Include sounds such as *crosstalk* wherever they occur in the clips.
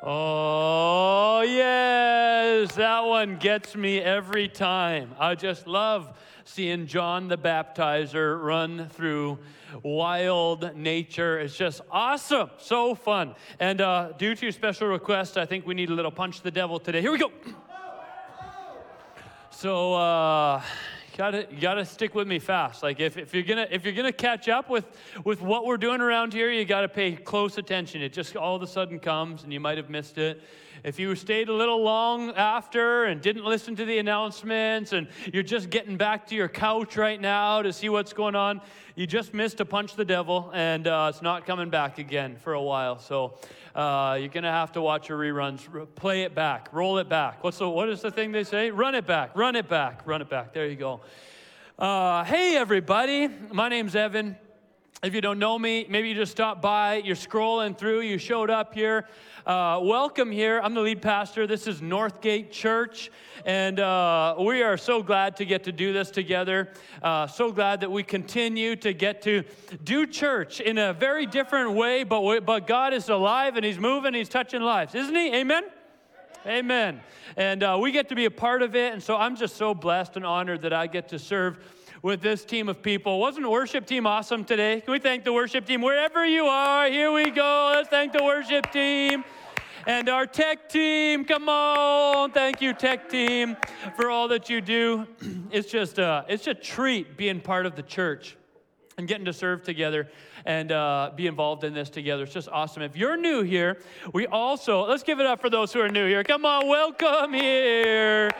Oh, yes, that one gets me every time. I just love seeing John the Baptizer run through wild nature. It's just awesome, so fun. And uh, due to your special request, I think we need a little punch the devil today. Here we go. So, uh, gotta you gotta stick with me fast. Like if, if you're gonna if you're gonna catch up with with what we're doing around here, you gotta pay close attention. It just all of a sudden comes and you might have missed it. If you stayed a little long after and didn't listen to the announcements and you're just getting back to your couch right now to see what's going on, you just missed a punch the devil and uh, it's not coming back again for a while. So uh, you're going to have to watch your reruns, play it back, roll it back. What's the, what is the thing they say? Run it back, run it back, run it back. There you go. Uh, hey, everybody. My name's Evan. If you don't know me, maybe you just stopped by, you're scrolling through, you showed up here. Uh, welcome here. I'm the lead pastor. This is Northgate Church, and uh, we are so glad to get to do this together. Uh, so glad that we continue to get to do church in a very different way, but, we, but God is alive and He's moving, He's touching lives, isn't He? Amen? Amen. And uh, we get to be a part of it, and so I'm just so blessed and honored that I get to serve with this team of people. Wasn't the worship team awesome today? Can we thank the worship team wherever you are? Here we go. Let's thank the worship team. And our tech team, come on. Thank you, tech team, for all that you do. *clears throat* It's just a, it's a treat being part of the church and getting to serve together and uh, be involved in this together. It's just awesome. If you're new here, we also, let's give it up for those who are new here. Come on, welcome here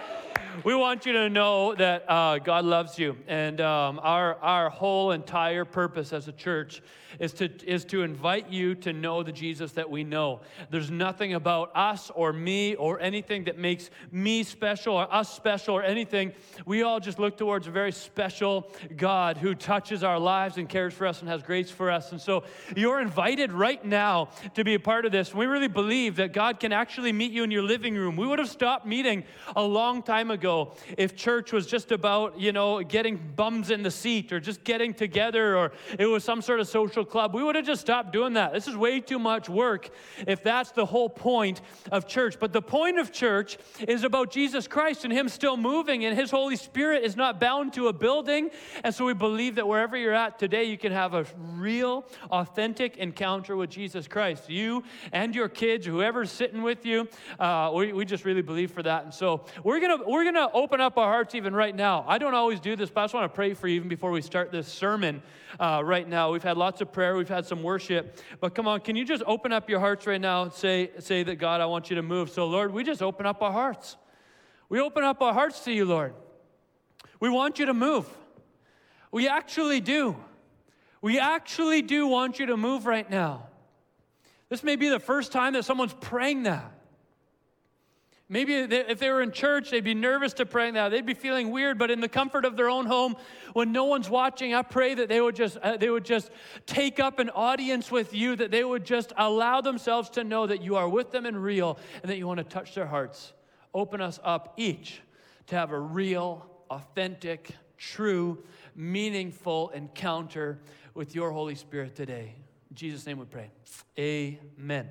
we want you to know that uh, God loves you. And um, our, our whole entire purpose as a church is to, is to invite you to know the Jesus that we know. There's nothing about us or me or anything that makes me special or us special or anything. We all just look towards a very special God who touches our lives and cares for us and has grace for us. And so you're invited right now to be a part of this. We really believe that God can actually meet you in your living room. We would have stopped meeting a long time ago if church was just about, you know, getting bums in the seat or just getting together or it was some sort of social club, we would have just stopped doing that. This is way too much work if that's the whole point of church. But the point of church is about Jesus Christ and Him still moving, and His Holy Spirit is not bound to a building. And so we believe that wherever you're at today, you can have a real, authentic encounter with Jesus Christ. You and your kids, whoever's sitting with you, uh, we, we just really believe for that. And so we're gonna we're gonna open up our hearts even right now. I don't always do this, but I just want to pray for you even before we start this sermon uh, right now. We've had lots of prayer, we've had some worship, but come on, can you just open up your hearts right now and say, say that God, I want you to move. So, Lord, we just open up our hearts. We open up our hearts to you, Lord. We want you to move. We actually do. We actually do want you to move right now. This may be the first time that someone's praying that. Maybe if they were in church, they'd be nervous to pray now. They'd be feeling weird, but in the comfort of their own home, when no one's watching, I pray that they would just uh, they would just take up an audience with you, that they would just allow themselves to know that you are with them and real, and that you want to touch their hearts. Open us up each to have a real, authentic, true, meaningful encounter with your Holy Spirit today. In Jesus' name we pray. Amen.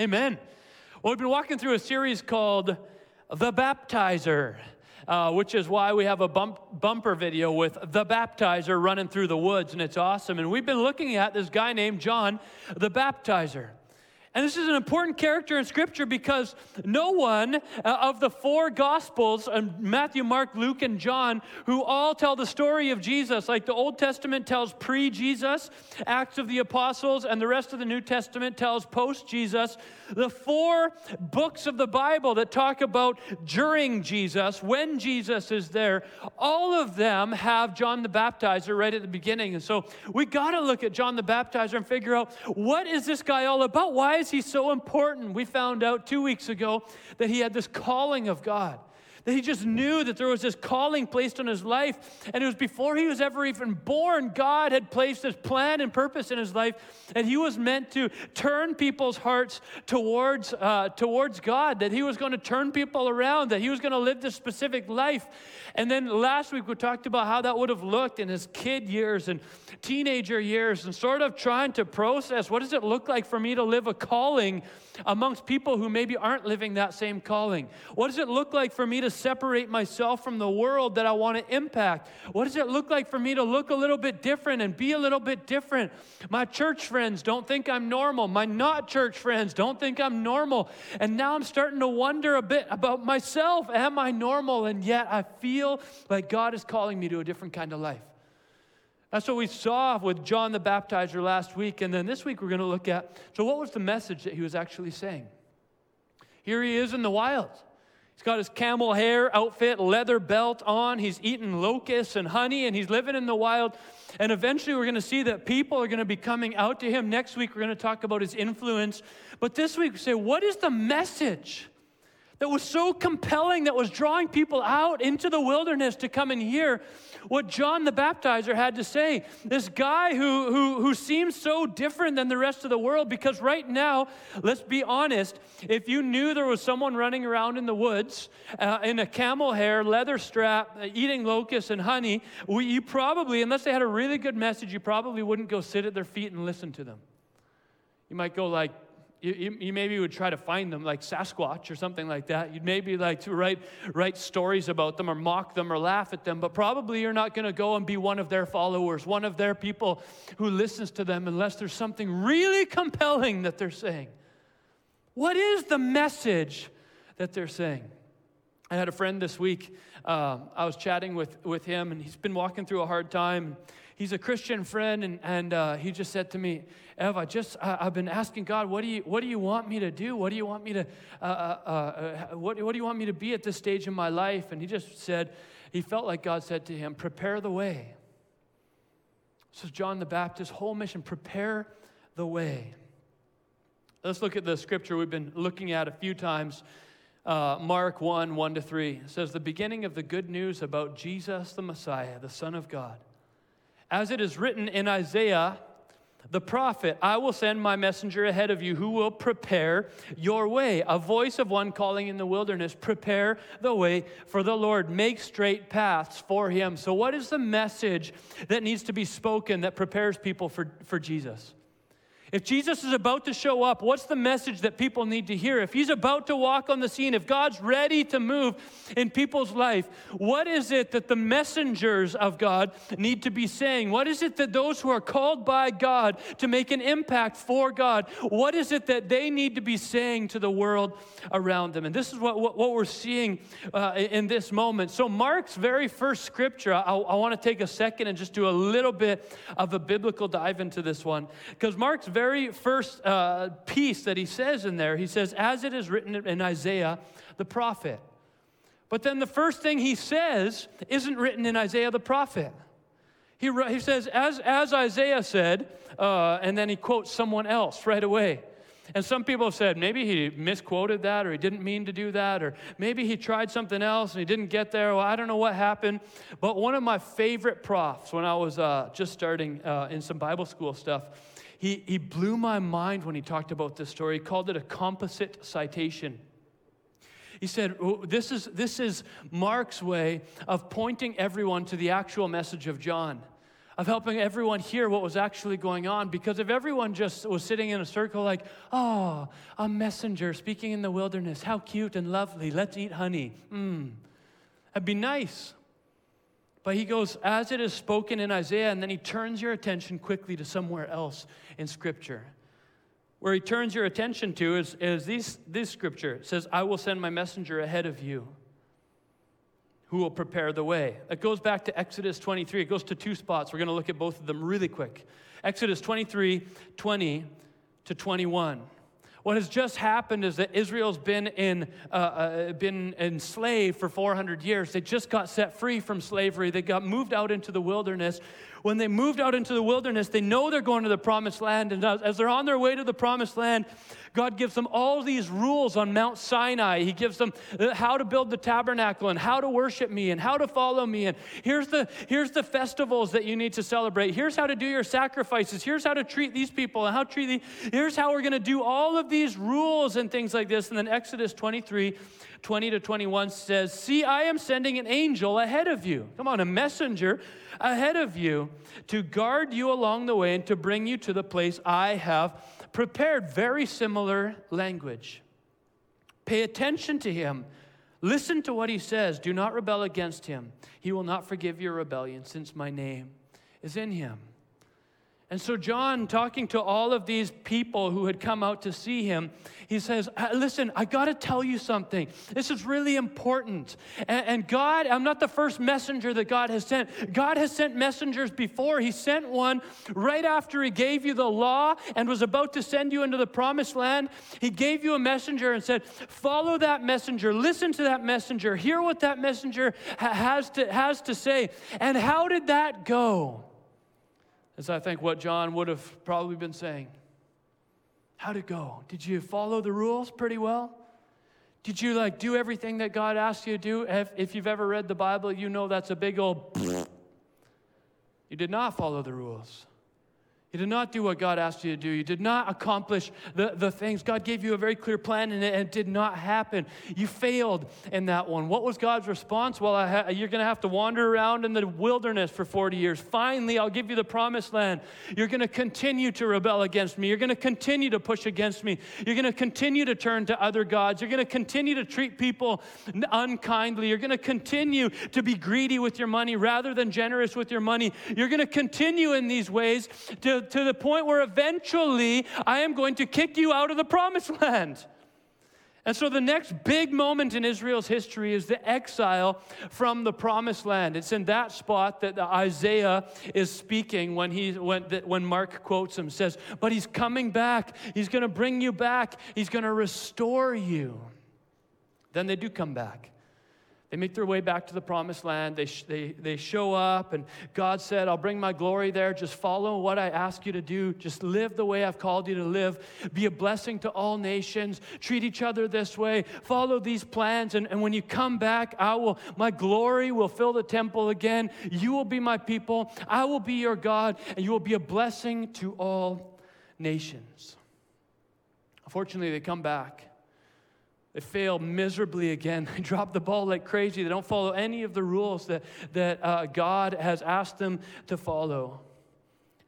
Amen. Well, we've been walking through a series called The Baptizer. Uh, which is why we have a bump, bumper video with the baptizer running through the woods, and it's awesome. And we've been looking at this guy named John the Baptizer. And this is an important character in Scripture because no one uh, of the four Gospels, Matthew, Mark, Luke, and John, who all tell the story of Jesus, like the Old Testament tells pre Jesus, Acts of the Apostles, and the rest of the New Testament tells post Jesus, the four books of the Bible that talk about during Jesus, when Jesus is there, all of them have John the Baptizer right at the beginning. And so we got to look at John the Baptizer and figure out what is this guy all about? Why is he so important? We found out two weeks ago that he had this calling of God that he just knew that there was this calling placed on his life. And it was before he was ever even born, God had placed this plan and purpose in his life. And he was meant to turn people's hearts towards, uh, towards God, that he was going to turn people around, that he was going to live this specific life. And then last week we talked about how that would have looked in his kid years and teenager years and sort of trying to process what does it look like for me to live a calling amongst people who maybe aren't living that same calling? What does it look like for me to separate myself from the world that I want to impact? What does it look like for me to look a little bit different and be a little bit different? My church friends don't think I'm normal. My not church friends don't think I'm normal. And now I'm starting to wonder a bit about myself. Am I normal? And yet I feel like God is calling me to a different kind of life. That's what we saw with John the Baptizer last week. And then this week we're going to look at so, what was the message that he was actually saying? Here he is in the wild. He's got his camel hair outfit, leather belt on. He's eating locusts and honey, and he's living in the wild. And eventually, we're going to see that people are going to be coming out to him. Next week, we're going to talk about his influence. But this week, we say, what is the message that was so compelling, that was drawing people out into the wilderness to come and hear what John the Baptizer had to say. This guy who, who, who seems so different than the rest of the world, because right now, let's be honest, if you knew there was someone running around in the woods uh, in a camel hair, leather strap, uh, eating locusts and honey, we, you probably, unless they had a really good message, you probably wouldn't go sit at their feet and listen to them. You might go like, you, you, maybe would try to find them like Sasquatch or something like that. You'd maybe like to write, write stories about them or mock them or laugh at them, but probably you're not going to go and be one of their followers, one of their people who listens to them unless there's something really compelling that they're saying. What is the message that they're saying? I had a friend this week. Uh, I was chatting with, with him, and he's been walking through a hard time he's a Christian friend, and, and uh, he just said to me, Ev, I just, I, have been asking God, what do, you, what do you want me to do? What do you want me to, uh, uh, uh, what, what do you want me to be at this stage in my life? And he just said, he felt like God said to him, prepare the way. Is John the Baptist's whole mission, prepare the way. Let's look at the scripture we've been looking at a few times. Uh, Mark 1 1 to 3 says, The beginning of the good news about Jesus the Messiah, the Son of God as it is written in Isaiah the prophet, I will send my messenger ahead of you who will prepare your way. A voice of one calling in the wilderness, prepare the way for the Lord, make straight paths for him. So, what is the message that needs to be spoken that prepares people for, for Jesus? If Jesus is about to show up, what's the message that people need to hear? If he's about to walk on the scene, if God's ready to move in people's life, what is it that the messengers of God need to be saying? What is it that those who are called by God to make an impact for God, what is it that they need to be saying to the world around them? And this is what, what, what we're seeing uh, in this moment. So, Mark's very first scripture, I, I want to take a second and just do a little bit of a biblical dive into this one. Because Mark's very very first uh, piece that he says in there, he says, as it is written in Isaiah the prophet. But then the first thing he says isn't written in Isaiah the prophet. He, he says, as, as Isaiah said, uh, and then he quotes someone else right away. And some people have said maybe he misquoted that or he didn't mean to do that or maybe he tried something else and he didn't get there. Well, I don't know what happened. But one of my favorite profs when I was uh, just starting uh, in some Bible school stuff, he, he blew my mind when he talked about this story. He called it a composite citation. He said, oh, this is, this is Mark's way of pointing everyone to the actual message of John, of helping everyone hear what was actually going on. Because if everyone just was sitting in a circle, like, oh, a messenger speaking in the wilderness, how cute and lovely, let's eat honey. Mmm, that'd be nice. But he goes, as it is spoken in Isaiah, and then he turns your attention quickly to somewhere else in Scripture. Where he turns your attention to is, is these, this scripture. It says, I will send my messenger ahead of you who will prepare the way. It goes back to Exodus 23. It goes to two spots. We're going to look at both of them really quick. Exodus 23 20 to 21. What has just happened is that Israel's been, in, uh, uh, been enslaved for 400 years. They just got set free from slavery. They got moved out into the wilderness when they moved out into the wilderness, they know they're going to the promised land. And as they're on their way to the promised land, God gives them all these rules on Mount Sinai. He gives them uh, how to build the tabernacle and how to worship me and how to follow me. And here's the, here's the festivals that you need to celebrate. Here's how to do your sacrifices. Here's how to treat these people and how treat these. Here's how we're going to do all of these rules and things like this. And then Exodus 23 20 to 21 says, See, I am sending an angel ahead of you. Come on, a messenger ahead of you to guard you along the way and to bring you to the place I have prepared. Very similar language. Pay attention to him. Listen to what he says. Do not rebel against him. He will not forgive your rebellion since my name is in him. And so, John, talking to all of these people who had come out to see him, he says, uh, Listen, I got to tell you something. This is really important. And, God, I'm not the first messenger that God has sent. God has sent messengers before. He sent one right after He gave you the law and was about to send you into the promised land. He gave you a messenger and said, Follow that messenger, listen to that messenger, hear what that messenger ha- has, to, has to say. And how did that go? Is I think what John would have probably been saying. How'd it go? Did you follow the rules pretty well? Did you like do everything that God asked you to do? If, if you've ever read the Bible, you know that's a big old. *laughs* You did not follow the rules. You did not do what God asked you to do. You did not accomplish the, the things. God gave you a very clear plan and it, it did not happen. You failed in that one. What was God's response? Well, ha- you're going to have to wander around in the wilderness for 40 years. Finally, I'll give you the promised land. You're going to continue to rebel against me. You're going to continue to push against me. You're going to continue to turn to other gods. You're going to continue to treat people unkindly. You're going to continue to be greedy with your money rather than generous with your money. You're going to continue in these ways to to the point where eventually I am going to kick you out of the promised *laughs* land. And so the next big moment in Israel's history is the exile from the promised land. It's in that spot that Isaiah is speaking when, he, when, when Mark quotes him, says, But he's coming back. He's going to bring you back. He's going to restore you. Then they do come back. They make their way back to the promised land. They, sh- they, they show up, and God said, I'll bring my glory there. Just follow what I ask you to do. Just live the way I've called you to live. Be a blessing to all nations. Treat each other this way. Follow these plans. And, and when you come back, I will, my glory will fill the temple again. You will be my people. I will be your God, and you will be a blessing to all nations. Unfortunately, they come back they fail miserably again. *laughs* They drop the ball like crazy. They don't follow any of the rules that, that uh, God has asked them to follow.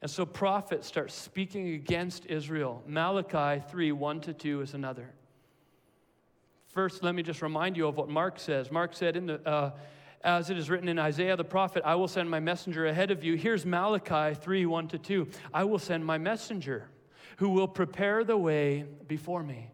And so prophets start speaking against Israel. Malachi 3 1 to 2 is another. First, let me just remind you of what Mark says. Mark said, in the, uh, as it is written in Isaiah the prophet, I will send my messenger ahead of you. Here's Malachi 3 1 to 2. I will send my messenger who will prepare the way before me.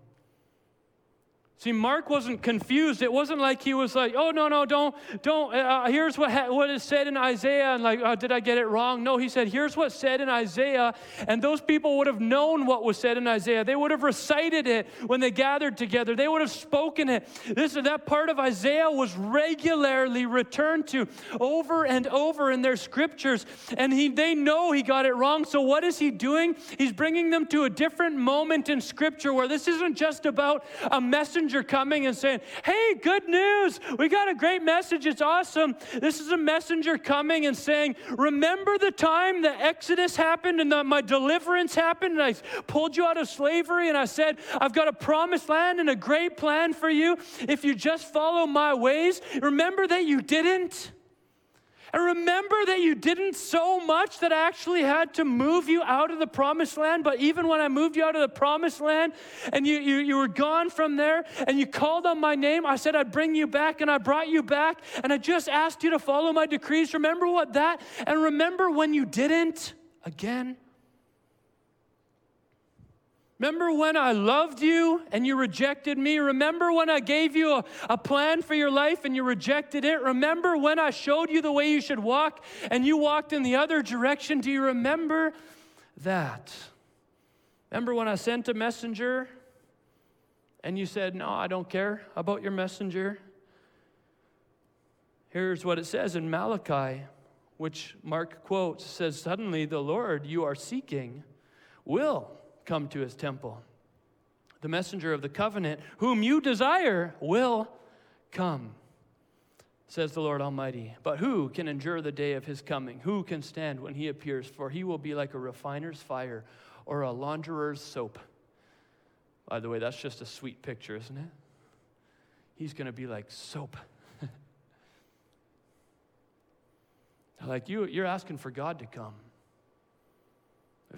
See, Mark wasn't confused. It wasn't like he was like, "Oh no, no, don't, don't." Uh, uh, here's what ha- what is said in Isaiah, and like, oh, did I get it wrong? No, he said, "Here's what's said in Isaiah," and those people would have known what was said in Isaiah. They would have recited it when they gathered together. They would have spoken it. This that part of Isaiah was regularly returned to over and over in their scriptures, and he they know he got it wrong. So what is he doing? He's bringing them to a different moment in Scripture where this isn't just about a messenger coming and saying, Hey, good news. We got a great message. It's awesome. This is a messenger coming and saying, Remember the time the Exodus happened and the, my deliverance happened, and I pulled you out of slavery, and I said, I've got a promised land and a great plan for you if you just follow my ways. Remember that you didn't? And remember that you didn't so much that I actually had to move you out of the promised land. But even when I moved you out of the promised land and you, you, you were gone from there and you called on my name, I said I'd bring you back and I brought you back and I just asked you to follow my decrees. Remember what that? And remember when you didn't again? Remember when I loved you and you rejected me? Remember when I gave you a, a, plan for your life and you rejected it? Remember when I showed you the way you should walk and you walked in the other direction? Do you remember that? Remember when I sent a messenger and you said, No, I don't care about your messenger? Here's what it says in Malachi which Mark quotes, says, Suddenly the Lord you are seeking will come to his temple. The messenger of the covenant, whom you desire, will come, says the Lord Almighty. But who can endure the day of his coming? Who can stand when he appears? For he will be like a refiner's fire or a launderer's soap. By the way, that's just a sweet picture, isn't it? He's going to be like soap. *laughs* like you, you're asking for God to come.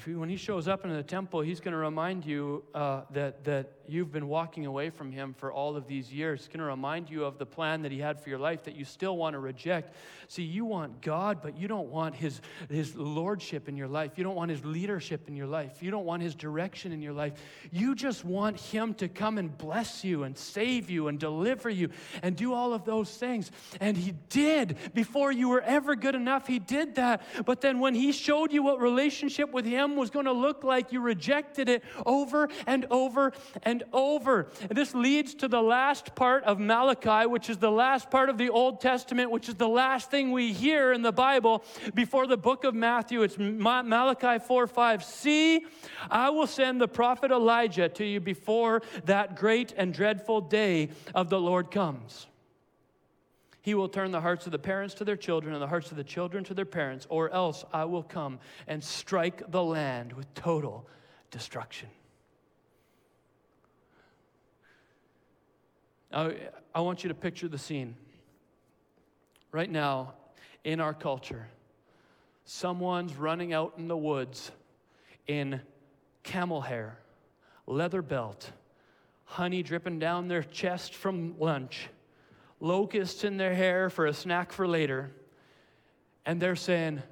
He, when he shows up in the temple, he's going to remind you uh, that, that you've been walking away from him for all of these years. He's going to remind you of the plan that he had for your life that you still want to reject. See, you want God, but you don't want his, his lordship in your life. You don't want his leadership in your life. You don't want his direction in your life. You just want him to come and bless you and save you and deliver you and do all of those things. And he did before you were ever good enough. He did that. But then when he showed you what relationship with him, was going to look like, you rejected it over and over and over. And this leads to the last part of Malachi, which is the last part of the Old Testament, which is the last thing we hear in the Bible before the book of Matthew. It's Malachi 4 5. See, I will send the prophet Elijah to you before that great and dreadful day of the Lord comes. He will turn the hearts of the parents to their children and the hearts of the children to their parents, or else I will come and strike the land with total destruction. Now, I want you to picture the scene. Right now, in our culture, someone's running out in the woods in camel hair, leather belt, honey dripping down their chest from lunch locusts in their hair for a snack for later. And they're saying,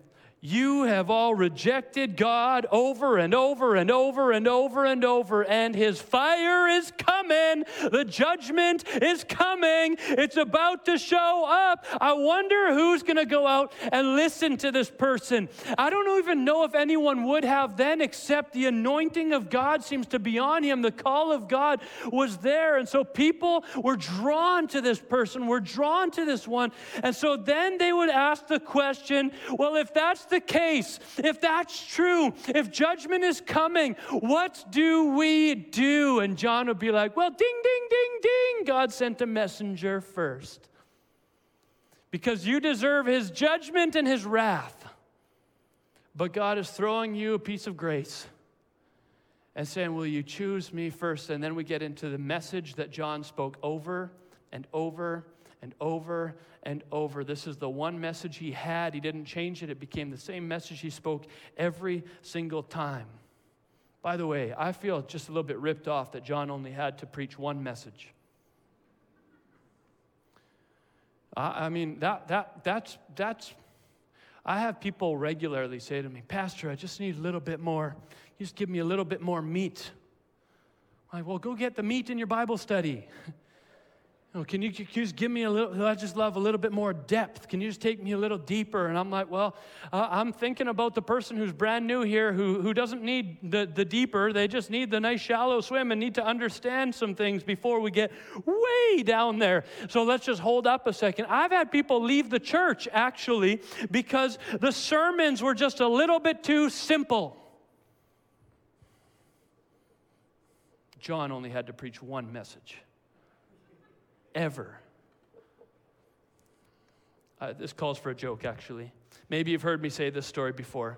you have all rejected God over and over and over and over and over, and His fire is coming. The judgment is coming. It's about to show up. I wonder who's going to go out and listen to this person. I don't even know if anyone would have then, except the anointing of God seems to be on him. The call of God was there. And so people were drawn to this person, were drawn to this one. And so then they would ask the question well, if that's the case, if that's true, if judgment is coming, what do we do? And John would be like, well, ding, ding, ding, ding. God sent a messenger first. Because you deserve his judgment and his wrath. But God is throwing you a piece of grace and saying, Will you choose me first? And then we get into the message that John spoke over and over and over and over. This is the one message he had. He didn't change it, it became the same message he spoke every single time. By the way, I feel just a little bit ripped off that John only had to preach one message. I, mean, that, that, that's, that's, I have people regularly say to me, Pastor, I just need a little bit more. You just give me a little bit more meat. I'm like, well, go get the meat in your Bible study. *laughs* Oh, can, you, just give me a little, I just love a little bit more depth. Can you just take me a little deeper? And I'm like, well, uh, I'm thinking about the person who's brand new here who, who doesn't need the, the deeper. They just need the nice shallow swim and need to understand some things before we get way down there. So let's just hold up a second. I've had people leave the church actually because the sermons were just a little bit too simple. John only had to preach one message ever. Uh, this calls for a joke, actually. Maybe you've heard me say this story before.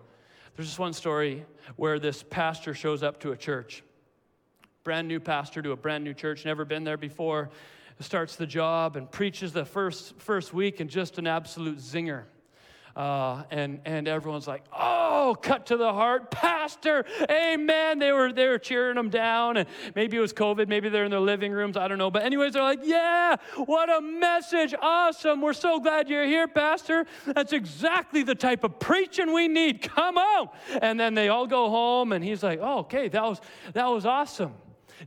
There's this one story where this pastor shows up to a church. Brand new pastor to a brand new church, never been there before, starts the job and preaches the first, first week and just an absolute zinger. Uh, and, and everyone's like, oh, cut to the heart, Pastor, amen. They were, they were cheering them down. And maybe it was COVID, maybe they're in their living rooms, I don't know. But, anyways, they're like, yeah, what a message. Awesome. We're so glad you're here, Pastor. That's exactly the type of preaching we need. Come on. And then they all go home, and he's like, oh, okay, that was, that was awesome.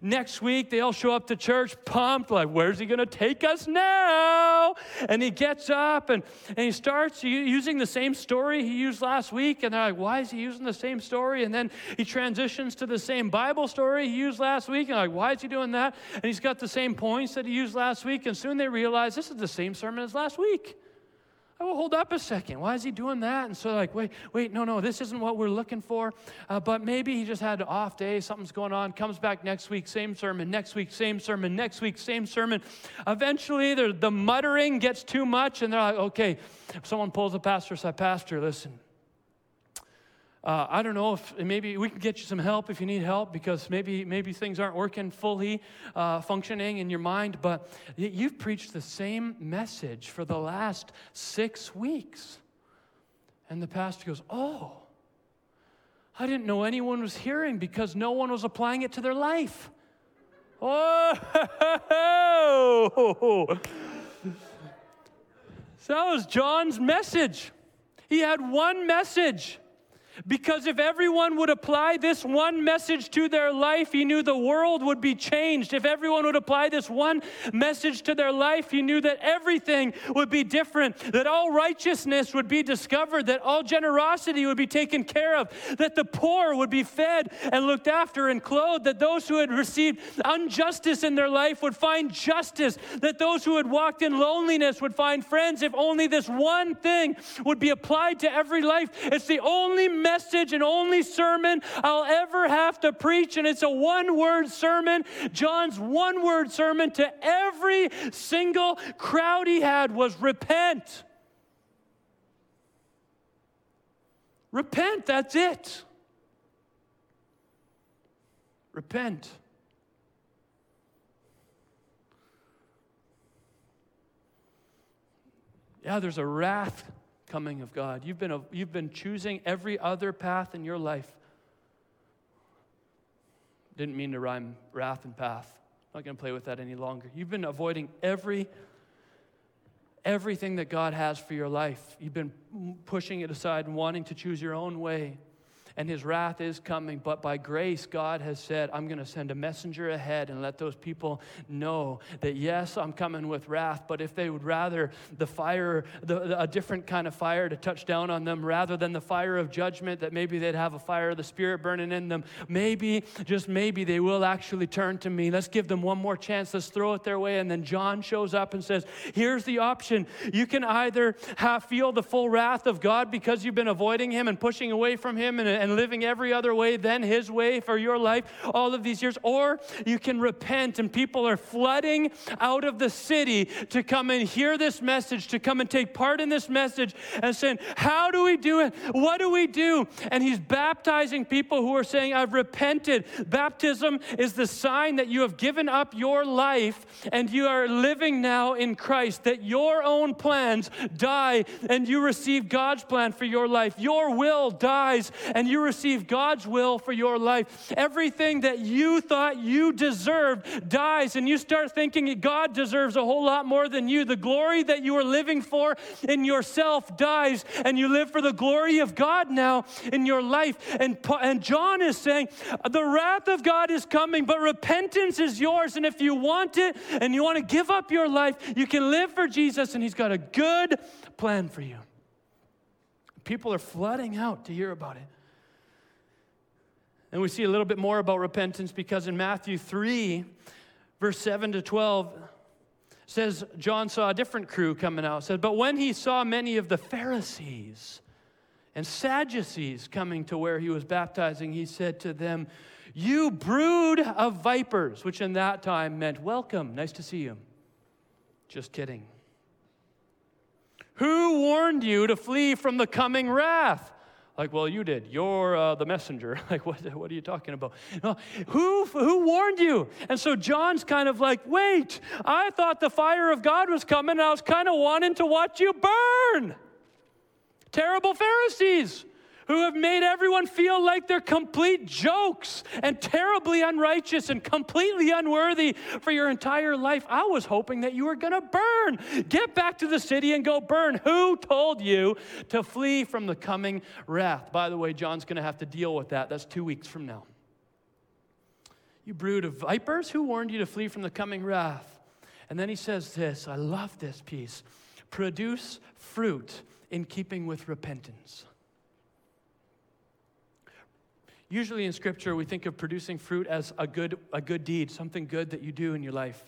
Next week, they all show up to church pumped, like, where's he going to take us now? And he gets up and, and he starts using the same story he used last week. And they're like, why is he using the same story? And then he transitions to the same Bible story he used last week. And like, why is he doing that? And he's got the same points that he used last week. And soon they realize this is the same sermon as last week. Oh, hold up a second. Why is he doing that? And so, like, wait, wait, no, no, this isn't what we're looking for. Uh, but maybe he just had an off day, something's going on, comes back next week, same sermon, next week, same sermon, next week, same sermon. Eventually, the muttering gets too much, and they're like, okay, someone pulls a pastor aside, Pastor, listen, uh, I don't know if maybe we can get you some help if you need help because maybe maybe things aren't working fully uh, functioning in your mind. But you've preached the same message for the last six weeks, and the pastor goes, "Oh, I didn't know anyone was hearing because no one was applying it to their life." Oh, so *laughs* that was John's message. He had one message. Because if everyone would apply this one message to their life, he knew the world would be changed. If everyone would apply this one message to their life, he knew that everything would be different, that all righteousness would be discovered, that all generosity would be taken care of, that the poor would be fed and looked after and clothed, that those who had received injustice in their life would find justice, that those who had walked in loneliness would find friends. If only this one thing would be applied to every life, it's the only message and only sermon I'll ever have to preach, and it's a one word sermon. John's one word sermon to every single crowd he had was repent. Repent, that's it. Repent. Yeah, there's a wrath coming of God. You've been, a, you've been choosing every other path in your life. Didn't mean to rhyme wrath and path. I'm not going to play with that any longer. You've been avoiding every everything that God has for your life. You've been pushing it aside and wanting to choose your own way and his wrath is coming. But by grace, God has said, I'm going to send a messenger ahead and let those people know that, yes, I'm coming with wrath, but if they would rather the fire, the, the, a different kind of fire to touch down on them rather than the fire of judgment, that maybe they'd have a fire of the Spirit burning in them, maybe, just maybe, they will actually turn to me. Let's give them one more chance. Let's throw it their way. And then John shows up and says, Here's the option. You can either have, feel the full wrath of God because you've been avoiding Him and pushing away from Him and, and and living every other way than His way for your life all of these years, or you can repent and people are flooding out of the city to come and hear this message, to come and take part in this message and saying, How do we do it? What do we do? And He's baptizing people who are saying, I've repented. Baptism is the sign that you have given up your life and you are living now in Christ, that your own plans die and you receive God's plan for your life. Your will dies and you you receive God's will for your life, everything that you thought you deserved dies, and you start thinking God deserves a whole lot more than you. The glory that you were living for in yourself dies, and you live for the glory of God now in your life. And, and John is saying, The wrath of God is coming, but repentance is yours. And if you want it and you want to give up your life, you can live for Jesus, and He's got a good plan for you. People are flooding out to hear about it. And we see a little bit more about repentance because in Matthew 3, verse 7 to 12, says John saw a different crew coming out. Said, but when he saw many of the Pharisees and Sadducees coming to where he was baptizing, he said to them, You brood of vipers, which in that time meant welcome, nice to see you. Just kidding. Who warned you to flee from the coming wrath? Like, well, you did. You're uh, the messenger. *laughs* like, what, what are you talking about? who, who warned you? And so John's kind of like, wait, I thought the fire of God was coming, and I was kind of wanting to watch you burn. Terrible Pharisees who have made everyone feel like they're complete jokes and terribly unrighteous and completely unworthy for your entire life. I was hoping that you were going to burn. Get back to the city and go burn. Who told you to flee from the coming wrath? By the way, John's going to have to deal with that. That's two weeks from now. You brood of vipers, who warned you to flee from the coming wrath? And then he says this I love this piece produce fruit in keeping with repentance. Usually in Scripture, we think of producing fruit as a good, a good deed, something good that you do in your life.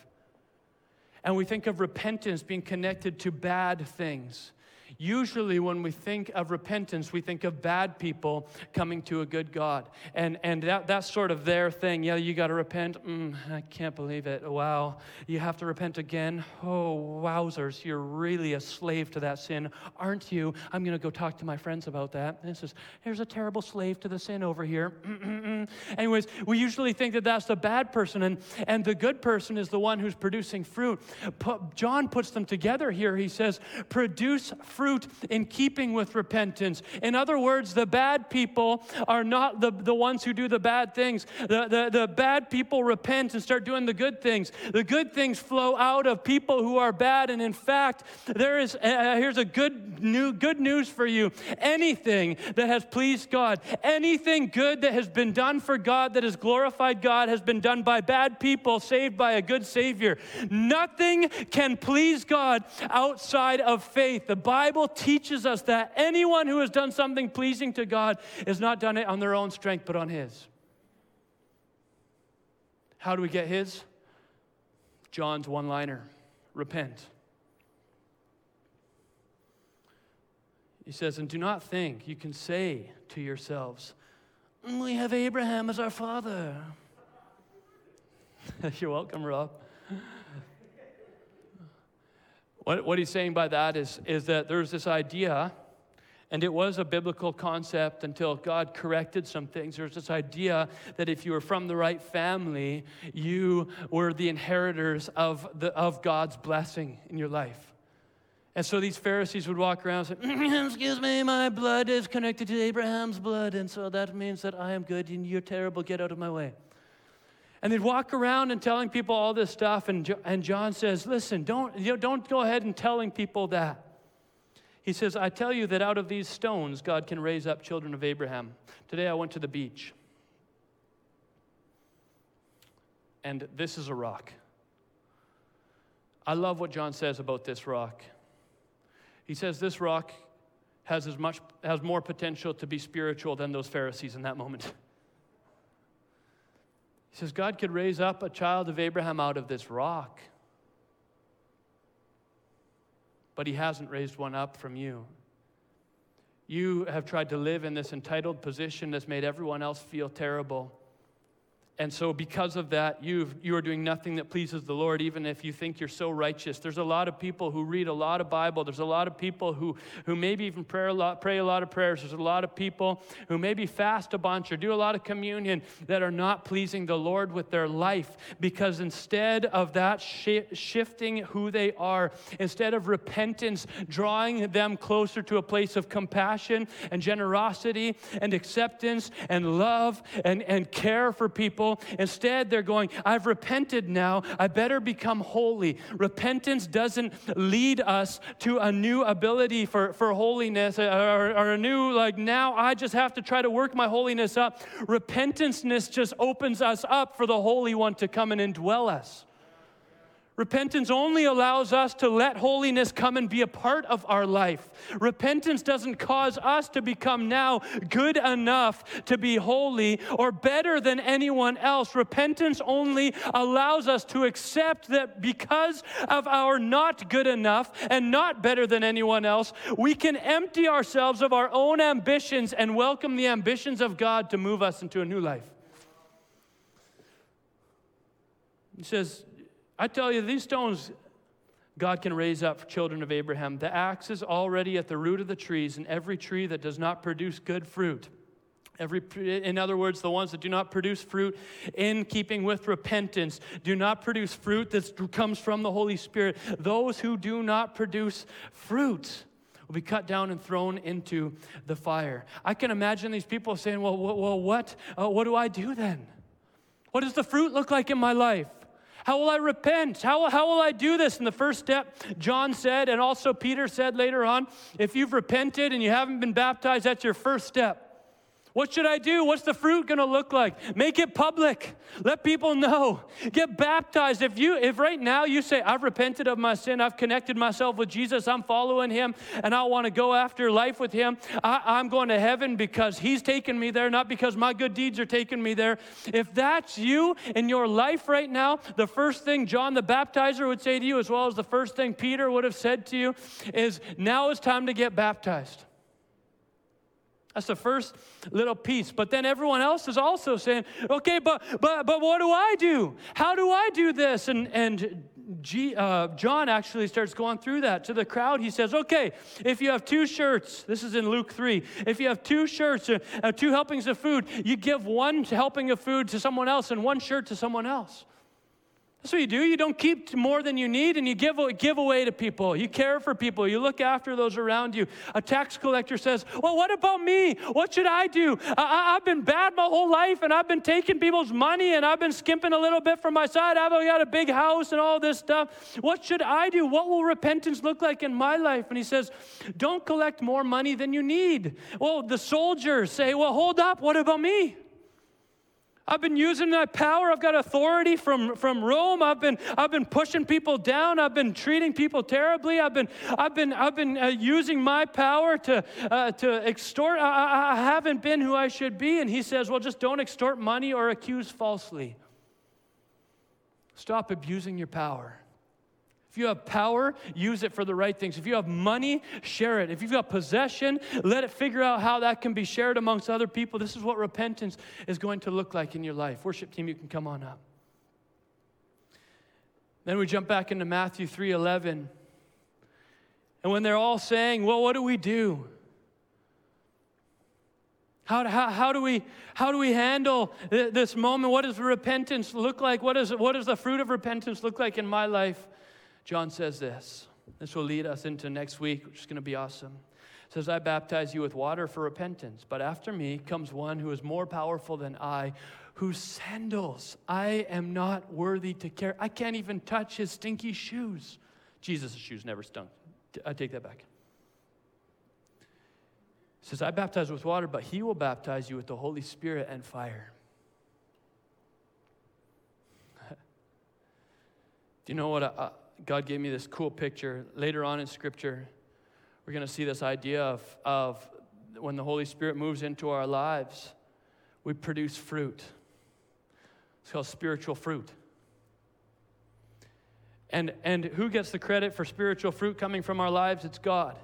And we think of repentance being connected to bad things. Usually, when we think of repentance, we think of bad people coming to a good God. And, and that, that's sort of their thing. Yeah, you got to repent. Mm, I can't believe it. Wow. You have to repent again. Oh, wowzers. You're really a slave to that sin, aren't you? I'm going to go talk to my friends about that. This is, here's a terrible slave to the sin over here. *clears throat* Anyways, we usually think that that's the bad person, and, and the good person is the one who's producing fruit. John puts them together here. He says, produce fruit fruit in keeping with repentance. In other words, the bad people are not the, the ones who do the bad things. The, the, the bad people repent and start doing the good things. The good things flow out of people who are bad. And in fact, there is, uh, here's a good, new, good news for you. Anything that has pleased God, anything good that has been done for God, that has glorified God, has been done by bad people saved by a good Savior. Nothing can please God outside of faith. The Bible Bible teaches us that anyone who has done something pleasing to God has not done it on their own strength, but on His. How do we get His? John's one liner repent. He says, and do not think you can say to yourselves, We have Abraham as our father. *laughs* You're welcome, Rob. What, what he's saying by that is, is that there's this idea, and it was a biblical concept until God corrected some things. There's this idea that if you were from the right family, you were the inheritors of, the, of God's blessing in your life. And so these Pharisees would walk around and say, *clears throat* Excuse me, my blood is connected to Abraham's blood, and so that means that I am good and you're terrible. Get out of my way. And they'd walk around and telling people all this stuff. And, and John says, Listen, don't, you know, don't go ahead and telling people that. He says, I tell you that out of these stones, God can raise up children of Abraham. Today I went to the beach. And this is a rock. I love what John says about this rock. He says this rock has as much has more potential to be spiritual than those Pharisees in that moment. *laughs* He says, God could raise up a child of Abraham out of this rock. But he hasn't raised one up from you. You have tried to live in this entitled position that's made everyone else feel terrible. And so, because of that, you you are doing nothing that pleases the Lord, even if you think you're so righteous. There's a lot of people who read a lot of Bible. There's a lot of people who, who maybe even pray a, lot, pray a lot of prayers. There's a lot of people who maybe fast a bunch or do a lot of communion that are not pleasing the Lord with their life because instead of that sh- shifting who they are, instead of repentance drawing them closer to a place of compassion and generosity and acceptance and love and, and care for people Instead, they're going, I've repented now. I better become holy. Repentance doesn't lead us to a new ability for, for holiness or, or a new, like, now I just have to try to work my holiness up. Repentanceness just opens us up for the Holy One to come and indwell us. Repentance only allows us to let holiness come and be a part of our life. Repentance doesn't cause us to become now good enough to be holy or better than anyone else. Repentance only allows us to accept that because of our not good enough and not better than anyone else, we can empty ourselves of our own ambitions and welcome the ambitions of God to move us into a new life. He says, I tell you, these stones God can raise up for children of Abraham. The axe is already at the root of the trees, and every tree that does not produce good fruit. Every, in other words, the ones that do not produce fruit in keeping with repentance, do not produce fruit that comes from the Holy Spirit. Those who do not produce fruit will be cut down and thrown into the fire. I can imagine these people saying, Well, well what, uh, what do I do then? What does the fruit look like in my life? How will I repent? How, how will I do this? And the first step, John said, and also Peter said later on, if you've repented and you haven't been baptized, that's your first step. What should I do? What's the fruit going to look like? Make it public. Let people know. Get baptized. If you if right now you say I've repented of my sin, I've connected myself with Jesus, I'm following him and I want to go after life with him. I, am going to heaven because he's taken me there, not because my good deeds are taking me there. If that's you in your life right now, the first thing John the baptizer would say to you, as well as the first thing Peter would have said to you, is now is time to get baptized. That's the first little piece. But then everyone else is also saying, okay, but but but what do I do? How do I do this? And and G, uh, John actually starts going through that to the crowd. He says, okay, if you have two shirts, this is in Luke 3, if you have two shirts, uh, uh, two helpings of food, you give one helping of food to someone else and one shirt to someone else. That's what you do. You don't keep more than you need and you give, give away to people. You care for people. You look after those around you. A tax collector says, Well, what about me? What should I do? I, have been bad my whole life and I've been taking people's money and I've been skimping a little bit from my side. I've got a big house and all this stuff. What should I do? What will repentance look like in my life? And he says, Don't collect more money than you need. Well, the soldiers say, Well, hold up. What about me? I've been using that power. I've got authority from, from Rome. I've been, I've been pushing people down. I've been treating people terribly. I've been, I've been, I've been uh, using my power to, uh, to extort. I, I haven't been who I should be. And he says, well, just don't extort money or accuse falsely. Stop abusing your power. If you have power, use it for the right things. If you have money, share it. If you've got possession, let it figure out how that can be shared amongst other people. This is what repentance is going to look like in your life. Worship team, you can come on up. Then we jump back into Matthew 3:11. And when they're all saying, "Well, what do we do?" How, how, how, do we, how do we handle this moment? What does repentance look like? What, is, what does the fruit of repentance look like in my life? John says this. This will lead us into next week, which is going to be awesome. It says, I baptize you with water for repentance, but after me comes one who is more powerful than I, whose sandals I am not worthy to carry. I can't even touch his stinky shoes. Jesus' shoes never stunk. I take that back. It says, I baptize with water, but he will baptize you with the Holy Spirit and fire. *laughs* Do you know what? I, God gave me this cool picture. Later on in Scripture, we're going to see this idea of, of when the Holy Spirit moves into our lives, we produce fruit. It's called spiritual fruit. And, and who gets the credit for spiritual fruit coming from our lives? It's God.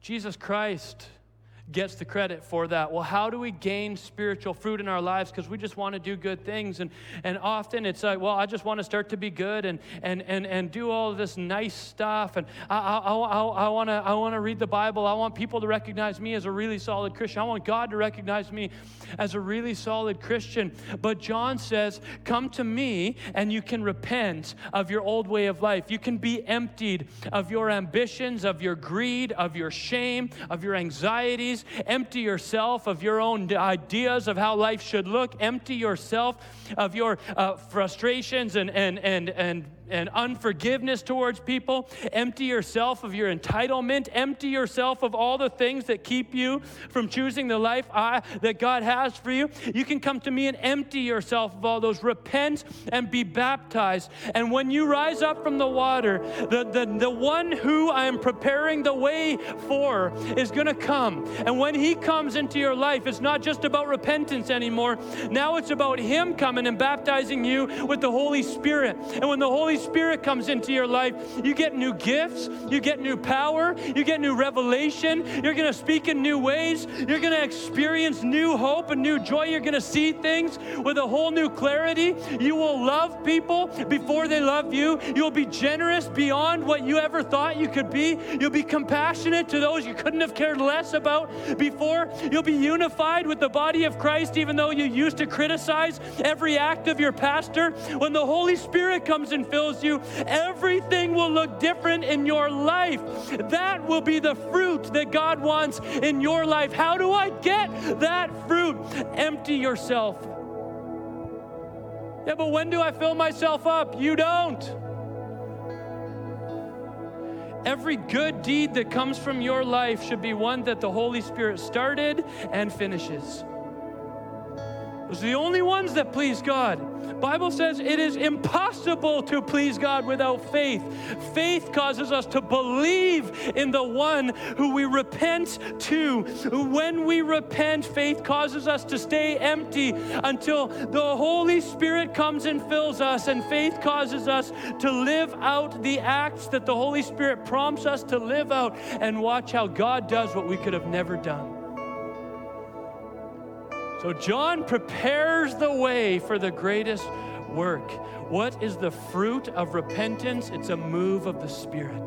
Jesus Christ gets the credit for that. Well, how do we gain spiritual fruit in our lives? Because we just want to do good things. And, and often it's like, well, I just want to start to be good and, and, and, and do all this nice stuff. And I, I, I, I want to I wanna read the Bible. I want people to recognize me as a really solid Christian. I want God to recognize me as a really solid Christian. But John says, come to me and you can repent of your old way of life. You can be emptied of your ambitions, of your greed, of your shame, of your anxieties Empty yourself of your own ideas of how life should look. Empty yourself of your uh, frustrations and, and, and, and and unforgiveness towards people. Empty yourself of your entitlement. Empty yourself of all the things that keep you from choosing the life I, that God has for you. You can come to me and empty yourself of all those. Repent and be baptized. And when you rise up from the water, the, the, the one who I am preparing the way for is going to come. And when he comes into your life, it's not just about repentance anymore. Now it's about him coming and baptizing you with the Holy Spirit. And when the Holy Spirit comes into your life, you get new gifts, you get new power, you get new revelation, you're going to speak in new ways, you're going to experience new hope and new joy, you're going to see things with a whole new clarity. You will love people before they love you, you'll be generous beyond what you ever thought you could be, you'll be compassionate to those you couldn't have cared less about before, you'll be unified with the body of Christ, even though you used to criticize every act of your pastor. When the Holy Spirit comes and fills you, everything will look different in your life. That will be the fruit that God wants in your life. How do I get that fruit? Empty yourself. Yeah, but when do I fill myself up? You don't. Every good deed that comes from your life should be one that the Holy Spirit started and finishes. Those are the only ones that please God. Bible says it is impossible to please God without faith. Faith causes us to believe in the one who we repent to. When we repent, faith causes us to stay empty until the Holy Spirit comes and fills us, and faith causes us to live out the acts that the Holy Spirit prompts us to live out and watch how God does what we could have never done. So John prepares the way for the greatest work. What is the fruit of repentance? It's a move of the Spirit. *laughs*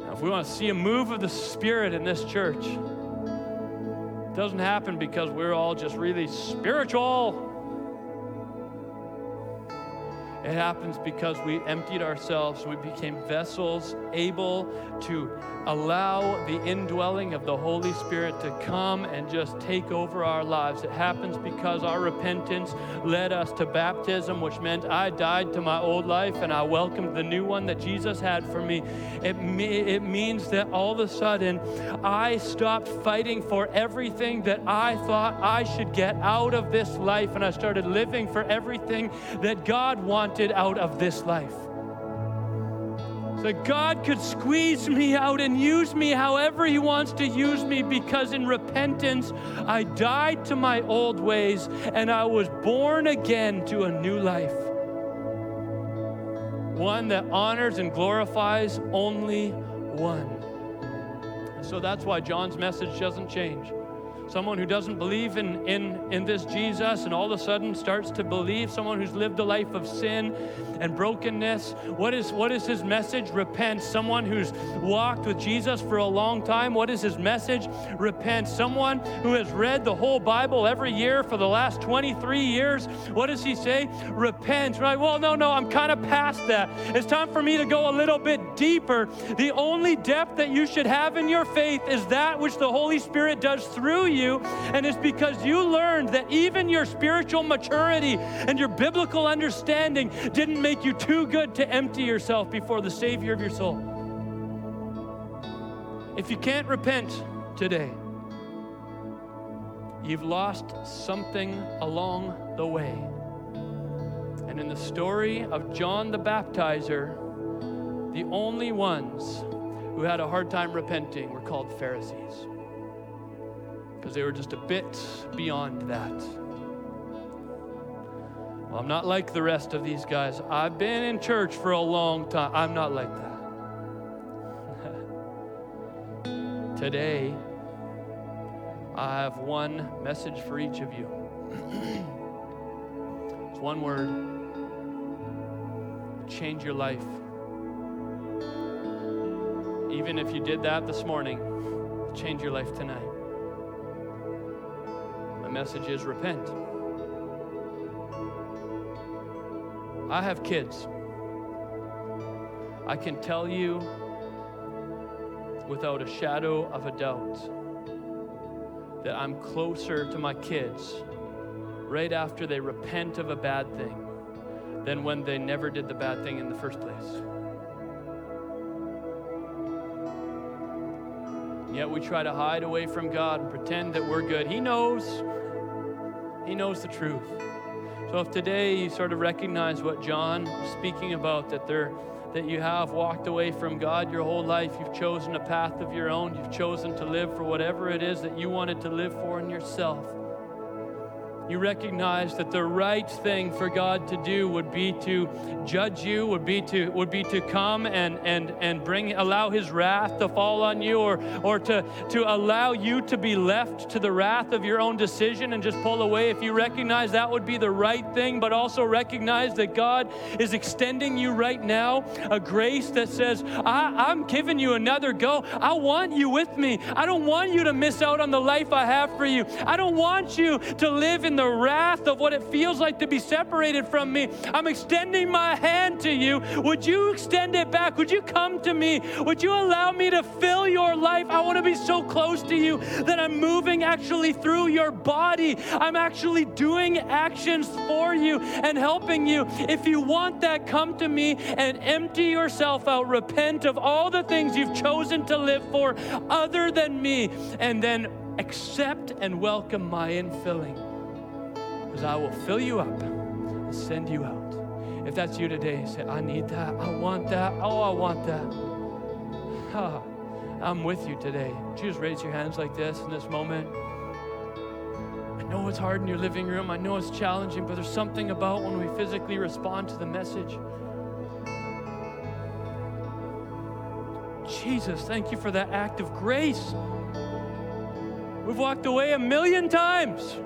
now, if we want to see a move of the Spirit in this church, it doesn't happen because we're all just really spiritual. It happens because we emptied ourselves, we became vessels able to allow the indwelling of the Holy Spirit to come and just take over our lives. It happens because our repentance led us to baptism, which meant I died to my old life and I welcomed the new one that Jesus had for me. It, it means that all of a sudden I stopped fighting for everything that I thought I should get out of this life and I started living for everything that God wanted out of this life that God could squeeze me out and use me however He wants to use me because in repentance I died to my old ways and I was born again to a new life. One that honors and glorifies only one. So that's why John's message doesn't change someone who doesn't believe in, in, in this Jesus and all of a sudden starts to believe, someone who's lived a life of sin and brokenness. What is, what is his message? Repent. Someone who's walked with Jesus for a long time, what is his message? Repent. Someone who has read the whole Bible every year for the last 23 years, what does he say? Repent, right? Well, no, no, I'm kind of past that. It's time for me to go a little bit deeper. The only depth that you should have in your faith is that which the Holy Spirit does through you you, and it's because you learned that even your spiritual maturity and your biblical understanding didn't make you too good to empty yourself before the Savior of your soul. If you can't repent today, you've lost something along the way. And in the story of John the Baptizer, the only ones who had a hard time repenting were called Pharisees because they were just a bit beyond that. Well, I'm not like the rest of these guys. I've been in church for a long time. I'm not like that. *laughs* Today, I have one message for each of you. *clears throat* it's one word change your life. Even if you did that this morning, change your life tonight message is repent. I have kids. I can tell you without a shadow of a doubt that I'm closer to my kids right after they repent of a bad thing than when they never did the bad thing in the first place. Yet we try to hide away from God and pretend that we're good. He knows. He knows the truth. So if today you sort of recognize what John is speaking about, that there that you have walked away from God your whole life, you've chosen a path of your own, you've chosen to live for whatever it is that you wanted to live for in yourself you recognize that the right thing for God to do would be to judge you, would be to would be to come and and and bring allow his wrath to fall on you or or to to allow you to be left to the wrath of your own decision and just pull away. If you recognize that would be the right thing but also recognize that God is extending you right now a grace that says I, I'm giving you another go. I want you with me. I don't want you to miss out on the life I have for you. I don't want you to live in the the wrath of what it feels like to be separated from me. I'm extending my hand to you. Would you extend it back? Would you come to me? Would you allow me to fill your life? I want to be so close to you that I'm moving actually through your body. I'm actually doing actions for you and helping you. If you want that, come to me and empty yourself out. Repent of all the things you've chosen to live for other than me, and then accept and welcome my infilling. Because I will fill you up and send you out. If that's you today, say, I need that. I want that. Oh, I want that. Ah, I'm with you today. just raise your hands like this in this moment. I know it's hard in your living room. I know it's challenging, but there's something about when we physically respond to the message. Jesus, thank you for that act of grace. We've walked away a million times.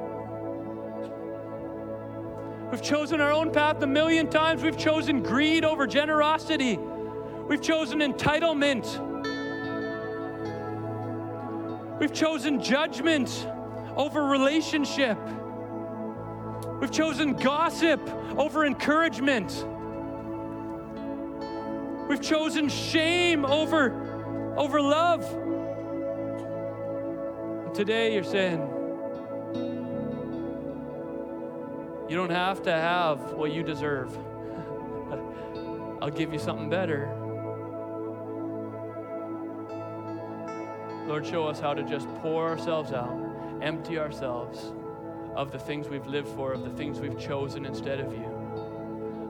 We've chosen our own path a million times. We've chosen greed over generosity. We've chosen entitlement. We've chosen judgment over relationship. We've chosen gossip over encouragement. We've chosen shame over, over love. And today you're saying, you don't have to have what you deserve. *laughs* I'll give you something better. Lord, show us how to just pour ourselves out, empty ourselves of the things we've lived for, of the things we've chosen instead of you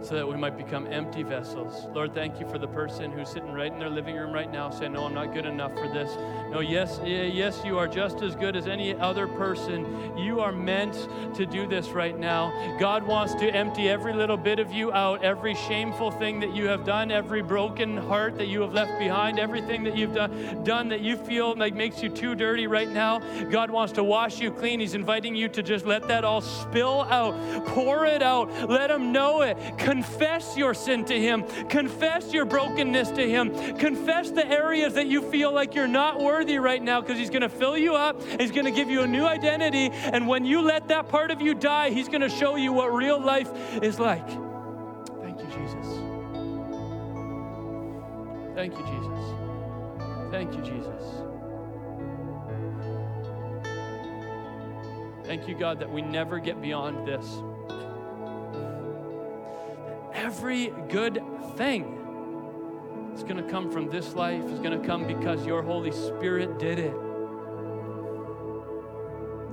so that we might become empty vessels. Lord, thank you for the person who's sitting right in their living room right now saying, No, I'm not good enough for this. No, yes, yes, you are just as good as any other person. You are meant to do this right now. God wants to empty every little bit of you out, every shameful thing that you have done, every broken heart that you have left behind, everything that you've done, done that you feel like makes you too dirty right now. God wants to wash you clean. He's inviting you to just let that all spill out, pour it out, let Him know it. Confess your sin to Him. Confess your brokenness to Him. Confess the areas that you feel like you're not worthy right now because He's going to fill you up. He's going to give you a new identity. And when you let that part of you die, He's going to show you what real life is like. Thank you, Jesus. Thank you, Jesus. Thank you, Jesus. Thank you, God, that we never get beyond this every good thing is going to come from this life, is going to come because your Holy Spirit did it.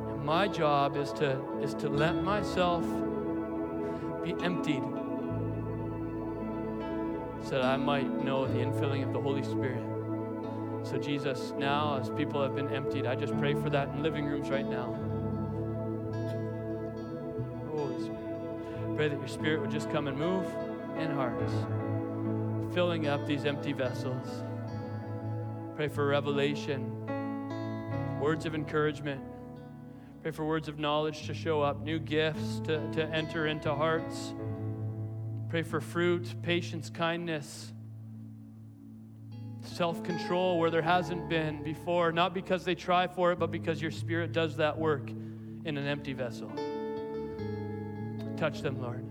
And my job is to, is to let myself be emptied so that I might know the infilling of the Holy Spirit. So, Jesus, now as people have been emptied, I just pray for that in living rooms right now. Pray that your spirit would just come and move in hearts, filling up these empty vessels. Pray for revelation, words of encouragement. Pray for words of knowledge to show up, new gifts to, to enter into hearts. Pray for fruit, patience, kindness, self control where there hasn't been before, not because they try for it, but because your spirit does that work in an empty vessel. Touch them, Lord.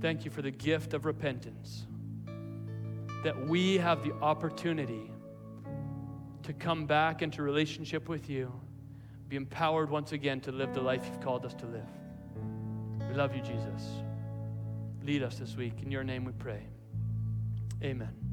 Thank you for the gift of repentance. That we have the opportunity to come back into relationship with you, be empowered once again to live the life you've called us to live. We love you, Jesus. Lead us this week. In your name we pray. Amen.